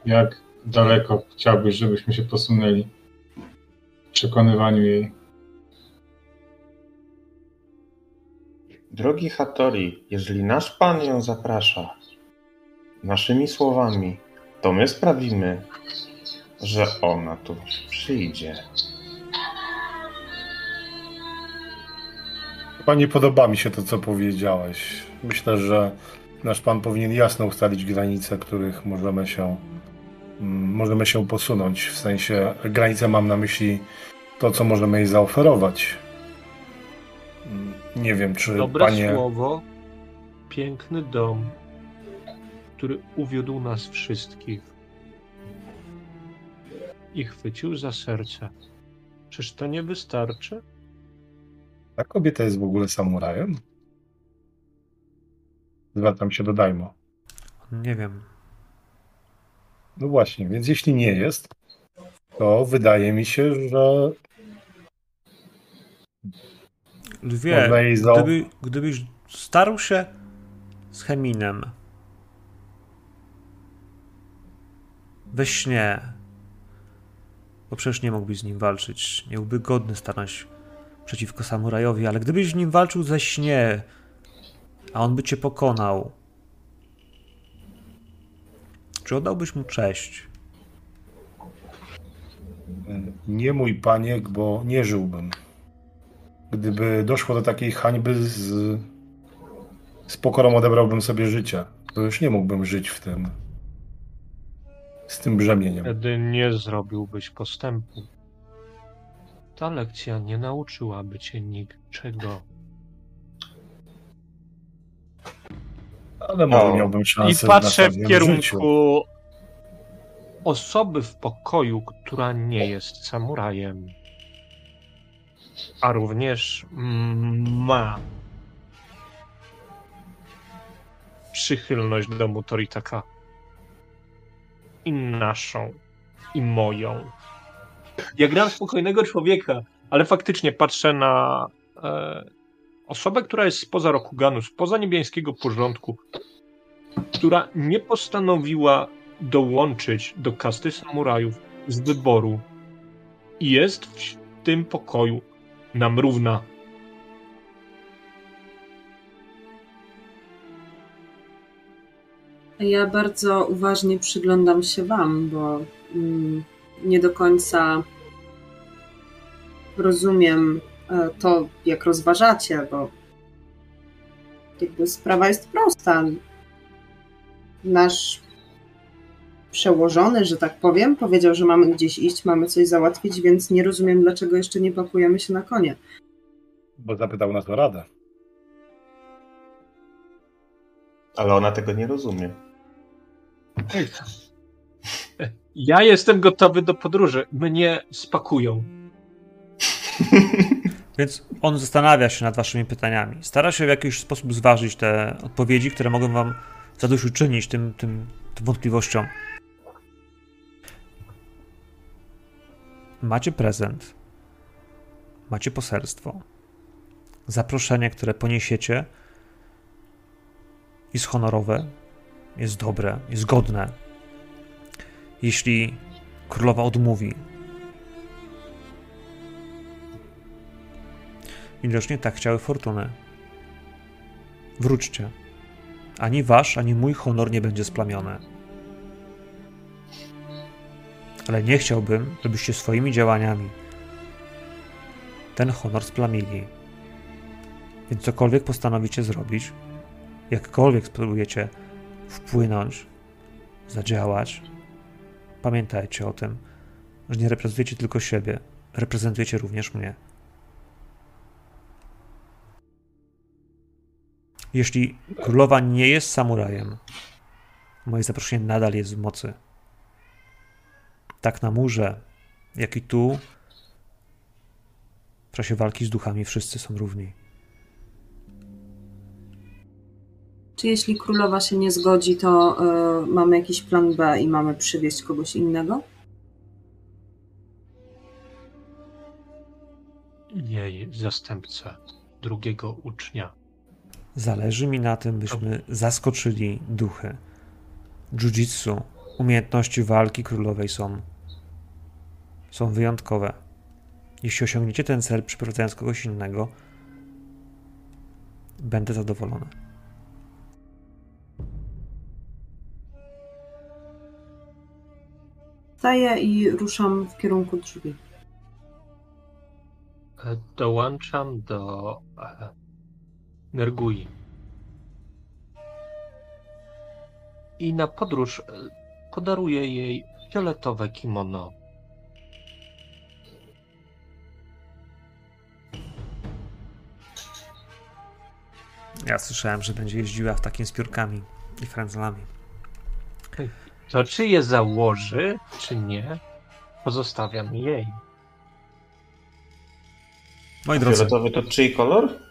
Jak daleko chciałbyś, żebyśmy się posunęli w przekonywaniu jej? Drogi Hattori, jeżeli nasz Pan ją zaprasza naszymi słowami, to my sprawimy, że ona tu przyjdzie. Chyba nie podoba mi się to, co powiedziałeś. Myślę, że nasz pan powinien jasno ustalić granice, których możemy się, mm, możemy się posunąć. W sensie granice mam na myśli to, co możemy jej zaoferować. Mm, Nie wiem, czy Dobre panie. słowo, piękny dom, który uwiódł nas wszystkich i chwycił za serce. Czyż to nie wystarczy? Ta kobieta jest w ogóle samurajem? Zwracam się do Daimo. Nie wiem. No właśnie, więc jeśli nie jest, to wydaje mi się, że Lwie, za- gdyby, gdybyś starł się z Cheminem we śnie, bo przecież nie mógłbyś z nim walczyć, nie byłby godny stanąć przeciwko samurajowi, ale gdybyś z nim walczył ze śnie, a on by cię pokonał, czy oddałbyś mu cześć? nie mój paniek, bo nie żyłbym. Gdyby doszło do takiej hańby, z, z pokorą odebrałbym sobie życie. To już nie mógłbym żyć w tym. z tym brzemieniem. Wtedy nie zrobiłbyś postępu. Ta lekcja nie nauczyłaby cię niczego. Ale może O. miałbym I szansę patrzę w kierunku życiu. osoby w pokoju, która nie jest samurajem. A również ma przychylność do Motoritaka. I naszą, i moją. Ja gram spokojnego człowieka, ale faktycznie patrzę na e, osobę, która jest spoza Rokuganu, spoza niebiańskiego porządku, która nie postanowiła dołączyć do kasty samurajów z wyboru i jest w tym pokoju nam równa. Ja bardzo uważnie przyglądam się Wam, bo mm, nie do końca rozumiem to, jak rozważacie, bo jakby sprawa jest prosta. Nasz przełożony, że tak powiem, powiedział, że mamy gdzieś iść, mamy coś załatwić, więc nie rozumiem, dlaczego jeszcze nie pakujemy się na konie. Bo zapytał nas o radę. Ale ona tego nie rozumie. Ja jestem gotowy do podróży. Mnie spakują. <laughs> Więc on zastanawia się nad waszymi pytaniami. Stara się w jakiś sposób zważyć te odpowiedzi, które mogą wam zadośćuczynić tym, tym, tym wątpliwościom. Macie prezent. macie poselstwo. Zaproszenie, które poniesiecie, jest honorowe, jest dobre, jest godne. Jeśli królowa odmówi, widocznie tak chciały fortuny. Wróćcie. Ani wasz, ani mój honor nie będzie splamiony. Ale nie chciałbym, żebyście swoimi działaniami ten honor splamili. Więc cokolwiek postanowicie zrobić, jakkolwiek spróbujecie wpłynąć, zadziałać, pamiętajcie o tym, że nie reprezentujecie tylko siebie, reprezentujecie również mnie. Jeśli królowa nie jest samurajem, moje zaproszenie nadal jest w mocy. Tak na murze, jak i tu, w czasie walki z duchami wszyscy są równi. Czy jeśli królowa się nie zgodzi, to y, mamy jakiś plan B i mamy przywieźć kogoś innego? Jej zastępcę, drugiego ucznia. Zależy mi na tym, byśmy zaskoczyli duchy. Jiu-jitsu, umiejętności walki królowej są, są wyjątkowe. Jeśli osiągniecie ten cel przyprowadzając kogoś innego, będę zadowolony. Wstaję i ruszam w kierunku drzwi. E, Dołączam do e, Nergui. I na podróż e, podaruję jej fioletowe kimono. Ja słyszałem, że będzie jeździła w takim z piórkami i frędzlami. To czy je założy, czy nie, pozostawiam jej. Moi drodzy, Fioletowy to czyj kolor?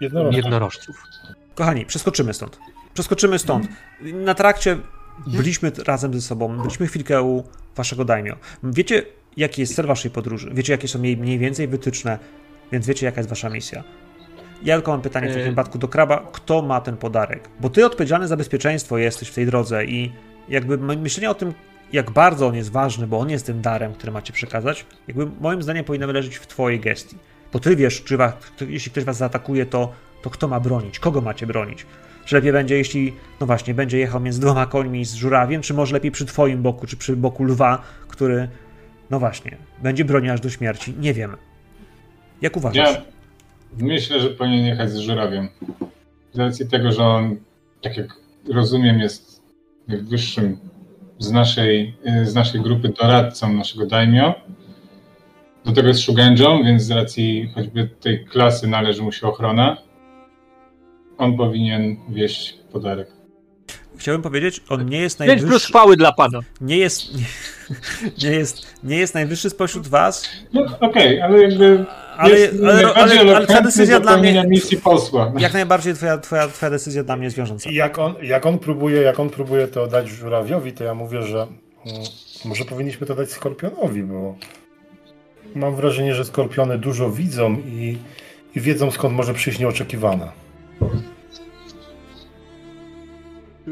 Jednorożca. Jednorożców. kochani, przeskoczymy stąd. Przeskoczymy stąd. Na trakcie byliśmy razem ze sobą, byliśmy chwilkę u waszego daimio. Wiecie, jaki jest cel waszej podróży? Wiecie, jakie są jej mniej więcej wytyczne, więc wiecie, jaka jest wasza misja. Ja tylko mam pytanie w takim Yy. wypadku do Kraba, kto ma ten podarek? Bo ty odpowiedzialny za bezpieczeństwo jesteś w tej drodze i jakby my- myślenie o tym, jak bardzo on jest ważny, bo on jest tym darem, który macie przekazać, jakby moim zdaniem powinno leżeć w twojej gestii. Bo ty wiesz, czy was, jeśli ktoś was zaatakuje, to, to kto ma bronić? Kogo macie bronić? Czy lepiej będzie, jeśli, no właśnie, będzie jechał między dwoma końmi z żurawiem, czy może lepiej przy twoim boku, czy przy boku lwa, który, no właśnie, będzie bronił aż do śmierci? Nie wiem. Jak uważasz? Ja myślę, że powinien jechać z żurawiem. Z racji tego, że on, tak jak rozumiem, jest najwyższym z naszej, z naszej grupy doradcą naszego daimio. Do tego jest Shugenją, więc z racji choćby tej klasy należy mu się ochrona. On powinien wieść podarek. Chciałbym powiedzieć, on nie jest 5 plus najwyższy, chwały dla pana. nie jest, nie, <laughs> nie jest, nie jest najwyższy spośród was, No okej, ale jakby ale, ale, ale, ale, twoja decyzja dla mnie, misji posła. jak najbardziej twoja, twoja, twoja decyzja dla mnie jest wiążąca. I jak on, jak on próbuje, jak on próbuje to dać żurawiowi, to ja mówię, że mm, może powinniśmy to dać skorpionowi, bo mam wrażenie, że skorpiony dużo widzą i, i wiedzą skąd może przyjść nieoczekiwana.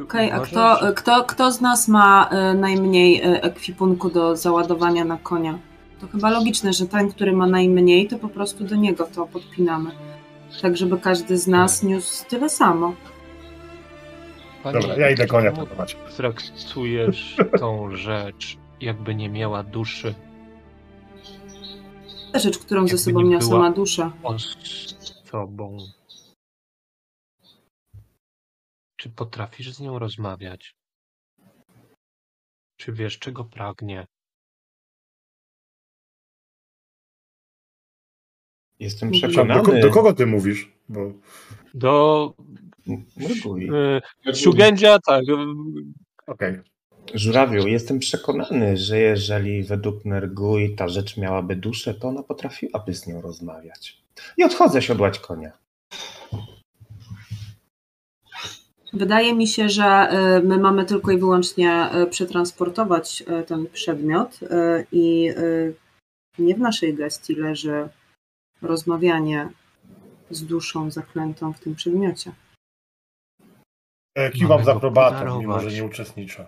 Okej, a Uważasz, kto, kto, kto z nas ma y, najmniej y, ekwipunku do załadowania na konia? To chyba logiczne, że ten, który ma najmniej, to po prostu do niego to podpinamy. Tak, żeby każdy z nas niósł tyle samo. Panie, Dobra, ja idę konia podobać. Traktujesz tą rzecz, jakby nie miała duszy. Rzecz, którą ze Jakby sobą nie niosę, była- ma duszę. On z tobą. Czy potrafisz z nią rozmawiać? Czy wiesz, czego pragnie? Jestem do, przekonany. ko- do kogo ty mówisz? Bo Do Shugenzia, tak. okej. Żurawiu, jestem przekonany, że jeżeli według Nergui ta rzecz miałaby duszę, to ona potrafiłaby z nią rozmawiać. I odchodzę siodłać konia. Wydaje mi się, że y, my mamy tylko i wyłącznie y, przetransportować y, ten przedmiot i nie w naszej gestii leży rozmawianie z duszą zaklętą w tym przedmiocie. E, Kiwam za go aprobatą, mimo że nie uczestniczę.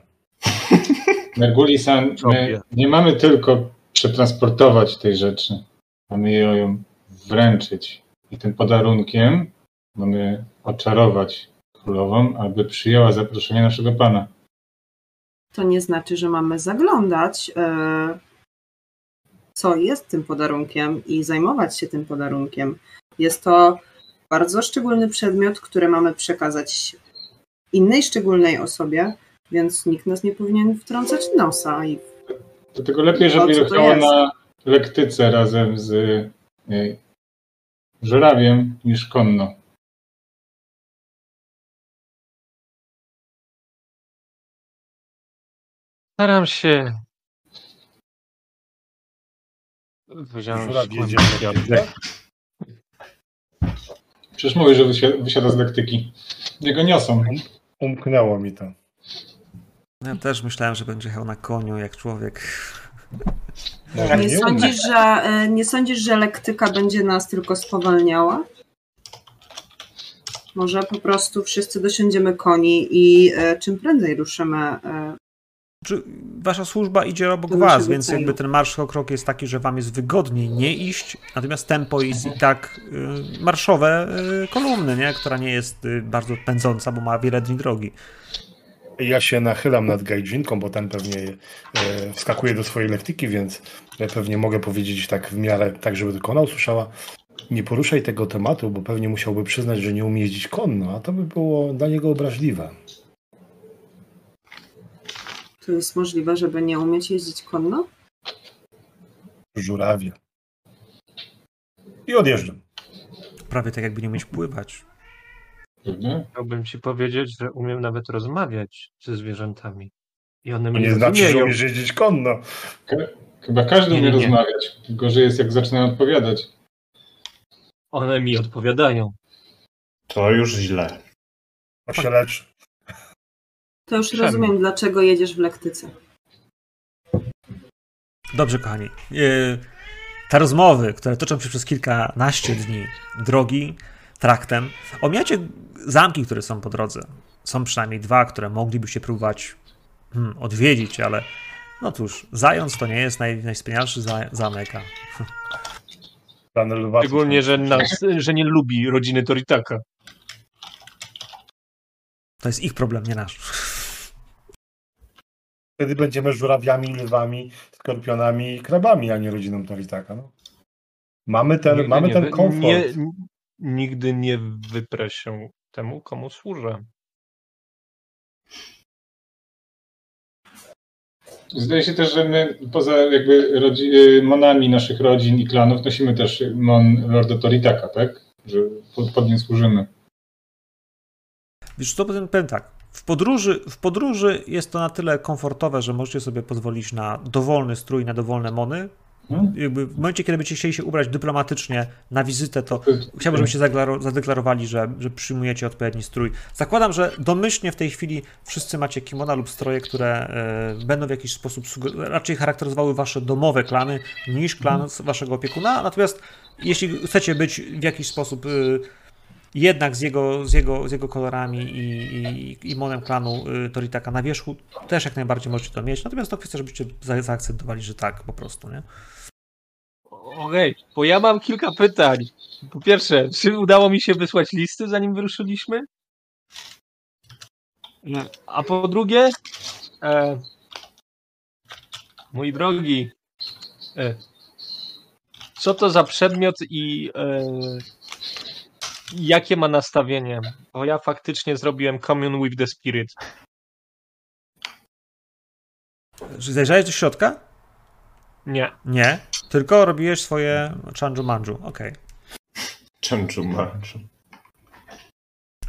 Merguli-san, my nie mamy tylko przetransportować tej rzeczy, mamy ją wręczyć. I tym podarunkiem mamy oczarować królową, aby przyjęła zaproszenie naszego pana. To nie znaczy, że mamy zaglądać, e, co jest tym podarunkiem i zajmować się tym podarunkiem. Jest to bardzo szczególny przedmiot, który mamy przekazać innej szczególnej osobie, więc nikt nas nie powinien wtrącać nosa. I Dlatego lepiej, żeby jechało na lektyce razem z y, żurawiem niż konno. Staram się wziąć Żuraw jedzie lektyce? Przecież mówi, że wysia- wysiada z lektyki. Jego niosą. Umknęło mi to. Ja też myślałem, że będzie jechał na koniu jak człowiek. Może nie, nie sądzisz, że, e, nie sądzisz, że lektyka będzie nas tylko spowalniała? Może po prostu wszyscy dosiądziemy koni i e, czym prędzej ruszymy e, Czy wasza służba idzie obok was, więc celu. jakby ten marsz o krok jest taki, że wam jest wygodniej nie iść, natomiast tempo jest i tak marszowe kolumny, nie? która nie jest bardzo pędząca, bo ma wiele dni drogi. Ja się nachylam nad Gajdzinką, bo ten pewnie e, wskakuje do swojej lektyki, więc ja pewnie mogę powiedzieć tak w miarę, tak żeby tylko ona usłyszała. Nie poruszaj tego tematu, bo pewnie musiałby przyznać, że nie umie jeździć konno, a to by było dla niego obraźliwe. To jest możliwe, żeby nie umieć jeździć konno? Żurawie. I odjeżdżam. Prawie tak jakby nie umieć pływać. Prawda? Chciałbym ci powiedzieć, że umiem nawet rozmawiać ze zwierzętami. I one To mnie nie znaczy, że umiesz jeździć konno. Chyba każdy Nie, umie nie, rozmawiać. Gorzej jest, jak zaczyna odpowiadać. One mi odpowiadają. To już źle. To się leczy. To już Czemu? rozumiem, dlaczego jedziesz w lektyce. Dobrze, kochani. Y, Te rozmowy, które toczą się przez kilkanaście dni drogi traktem, omijacie zamki, które są po drodze. Są przynajmniej dwa, które moglibyście próbować hmm, odwiedzić, ale no cóż, Zając to nie jest naj, najwspanialszy za, zamek. Szczególnie, że, nas, że nie lubi rodziny Toritaka. To jest ich problem, nie nasz. Wtedy będziemy żurawiami, lwami, skorpionami i krabami, a nie rodziną Toritaka. No. Mamy ten, Nigdy mamy nie ten komfort. Nie, nigdy nie wyprę się temu, komu służę. Zdaje się też, że my poza jakby rodzi- y, monami naszych rodzin i klanów nosimy też mon Lorda Toritaka, tak? Że pod, pod nim służymy. Wiesz co, powiem, powiem tak. W podróży, w podróży jest to na tyle komfortowe, że możecie sobie pozwolić na dowolny strój, na dowolne mony. Hmm? Jakby w momencie, kiedy będziecie chcieli się ubrać dyplomatycznie na wizytę, to chciałbym, żebyście zadeklarowali, że, że przyjmujecie odpowiedni strój. Zakładam, że domyślnie w tej chwili wszyscy macie kimona lub stroje, które e, będą w jakiś sposób raczej charakteryzowały wasze domowe klany niż klan z waszego opiekuna. Natomiast jeśli chcecie być w jakiś sposób y, jednak z jego, z jego, z jego kolorami i, i, i monem klanu y, Toritaka na wierzchu, też jak najbardziej możecie to mieć. Natomiast to kwestia, żebyście za, zaakceptowali, że tak po prostu, nie? Okej, bo ja mam kilka pytań. Po pierwsze, czy udało mi się wysłać listy, zanim wyruszyliśmy? No, A po drugie, e, mój drogi, e, co to za przedmiot i e, jakie ma nastawienie? Bo ja faktycznie zrobiłem Commune with the Spirit. Zajrzałeś do środka? Nie. Nie. Tylko robiłeś swoje chanju manju. Okej. Czemczu manczu.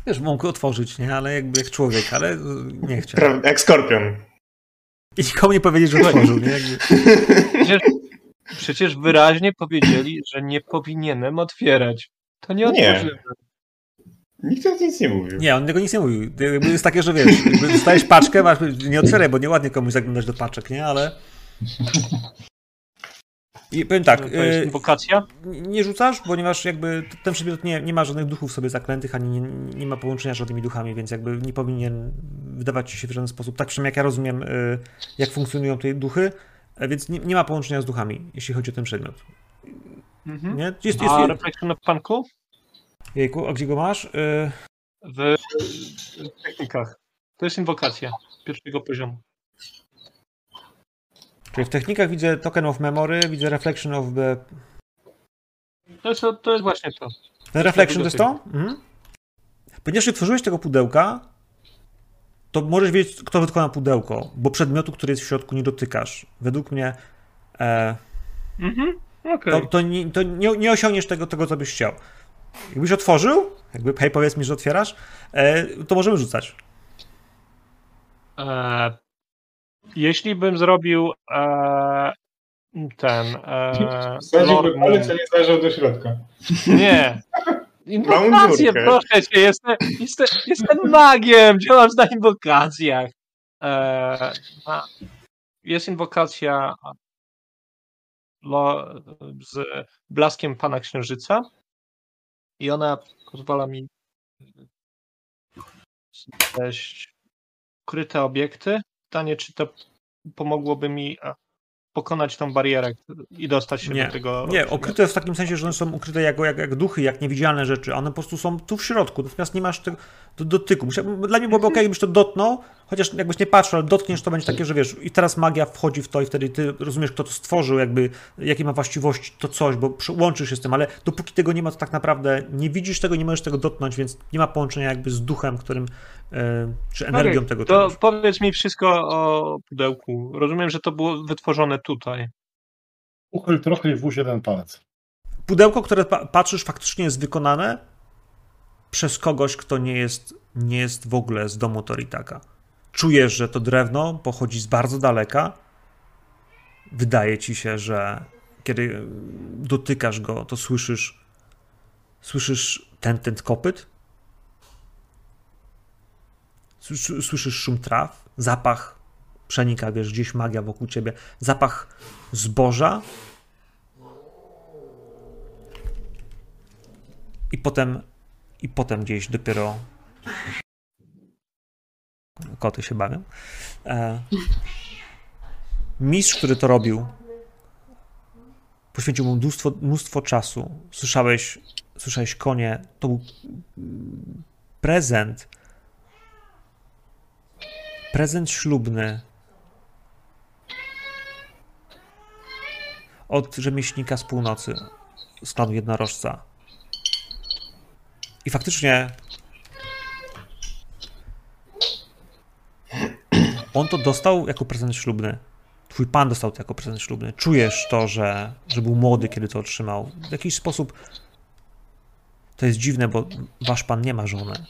Wiesz, mógł otworzyć, nie? Ale jakby jak człowiek, ale nie chciał. Pra- Jak skorpion. I nikomu nie powiedzieć, że <laughs> otworzył, nie? Jakby... Przecież, przecież wyraźnie powiedzieli, że nie powinienem otwierać. To nie otworzyłem. Nikt o tym nic nie mówił. Nie, on tego nic nie mówił. Jest takie, że wiesz, dostajesz paczkę, masz, nie otwieraj, bo nieładnie komuś zaglądać do paczek, nie? Ale I powiem tak, To jest y, inwokacja? nie rzucasz, ponieważ jakby ten przedmiot nie, nie ma żadnych duchów sobie zaklętych, ani nie, nie ma połączenia z żadnymi duchami, więc jakby nie powinien wydawać ci się w żaden sposób. Tak przynajmniej jak ja rozumiem, y, jak funkcjonują te duchy, e, więc nie, nie ma połączenia z duchami, jeśli chodzi o ten przedmiot. Mhm. Nie? Jest, jest, A jest, Reflection of Punku? jejku, a gdzie go masz? Y, W w technikach. To jest inwokacja pierwszego poziomu. Czyli w technikach widzę Token of Memory, widzę Reflection of the... To jest, to jest właśnie to. Ten Reflection to jest to? Mhm. Ponieważ nie tworzyłeś tego pudełka, to możesz wiedzieć, kto wykonał pudełko, bo przedmiotu, który jest w środku, nie dotykasz. Według mnie e, Mhm. Okej. to, to, nie, to nie, nie osiągniesz tego, tego, co byś chciał. Jakbyś otworzył, jakby hej, powiedz mi, że otwierasz, e, to możemy rzucać. E, jeśli bym zrobił e, ten. E, Lord palec, a nie zajrzał do środka. Nie. <laughs> Inwokacje, proszę cię, jestem, jestem, jestem magiem, działam na inwokacjach. E, a, jest inwokacja lo, z blaskiem Pana Księżyca i ona pozwala mi znaleźć ukryte obiekty. Pytanie, czy to pomogłoby mi e, pokonać tą barierę i dostać się Nie, do tego. Nie, ukryte w takim sensie, że one są ukryte jako, jak, jak duchy, jak niewidzialne rzeczy. One po prostu są tu w środku, natomiast nie masz tego do, dotyku. Dla mnie byłoby ok, jakbyś to dotknął, chociaż jakbyś nie patrzył, ale dotkniesz, to będzie takie, że wiesz, i teraz magia wchodzi w to i wtedy ty rozumiesz, kto to stworzył, jakby, jakie ma właściwości to coś, bo łączysz się z tym, ale dopóki tego nie ma, to tak naprawdę nie widzisz tego, nie możesz tego dotknąć, więc nie ma połączenia jakby z duchem, którym, czy energią Okej, tego To czegoś. powiedz mi wszystko o pudełku. Rozumiem, że to było wytworzone tutaj. Uchyl trochę i włóż jeden palec. pudełko, które pa- patrzysz, faktycznie jest wykonane przez kogoś, kto nie jest, nie jest w ogóle z domu Toritaka. Czujesz, że to drewno pochodzi z bardzo daleka. Wydaje ci się, że kiedy dotykasz go, to słyszysz słyszysz ten, ten kopyt. Słysz- Słyszysz szum traw, zapach przenika, wiesz, gdzieś magia wokół ciebie, zapach zboża, I potem, i potem gdzieś dopiero koty się bawią. E, mistrz, który to robił, poświęcił mu mnóstwo, mnóstwo czasu. Słyszałeś, słyszałeś konie. To był prezent. Prezent ślubny od rzemieślnika z północy, z klanu jednorożca. I faktycznie on to dostał jako prezent ślubny. Twój pan dostał to jako prezent ślubny. Czujesz to, że, że był młody, kiedy to otrzymał. W jakiś sposób to jest dziwne, bo wasz pan nie ma żony.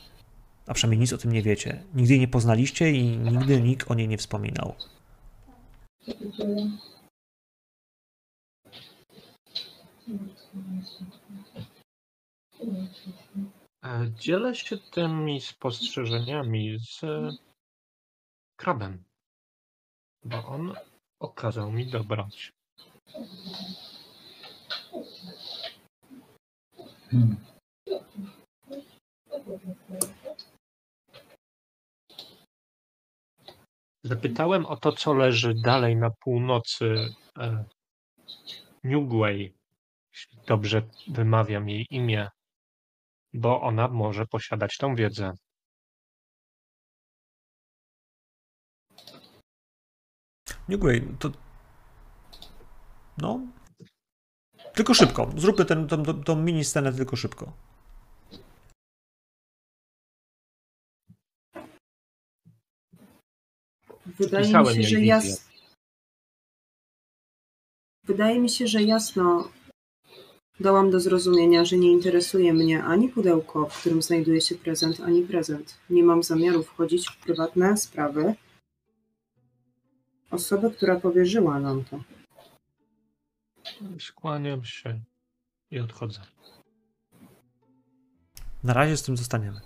A przynajmniej nic o tym nie wiecie. Nigdy jej nie poznaliście i nigdy nikt o niej nie wspominał. E, Dzielę się tymi spostrzeżeniami z krabem, bo on okazał mi dobrać. Hmm. Zapytałem o to, co leży dalej na północy e, jeśli dobrze wymawiam jej imię, bo ona może posiadać tą wiedzę. Newgray, to. No. Tylko szybko. Zróbmy tą, tą mini scenę tylko szybko. Wydaje mi się, że jas... Wydaje mi się, że jasno dałam do zrozumienia, że nie interesuje mnie ani pudełko, w którym znajduje się prezent, ani prezent. Nie mam zamiaru wchodzić w prywatne sprawy osoby, która powierzyła nam to. Skłaniam się i odchodzę. Na razie z tym zostaniemy.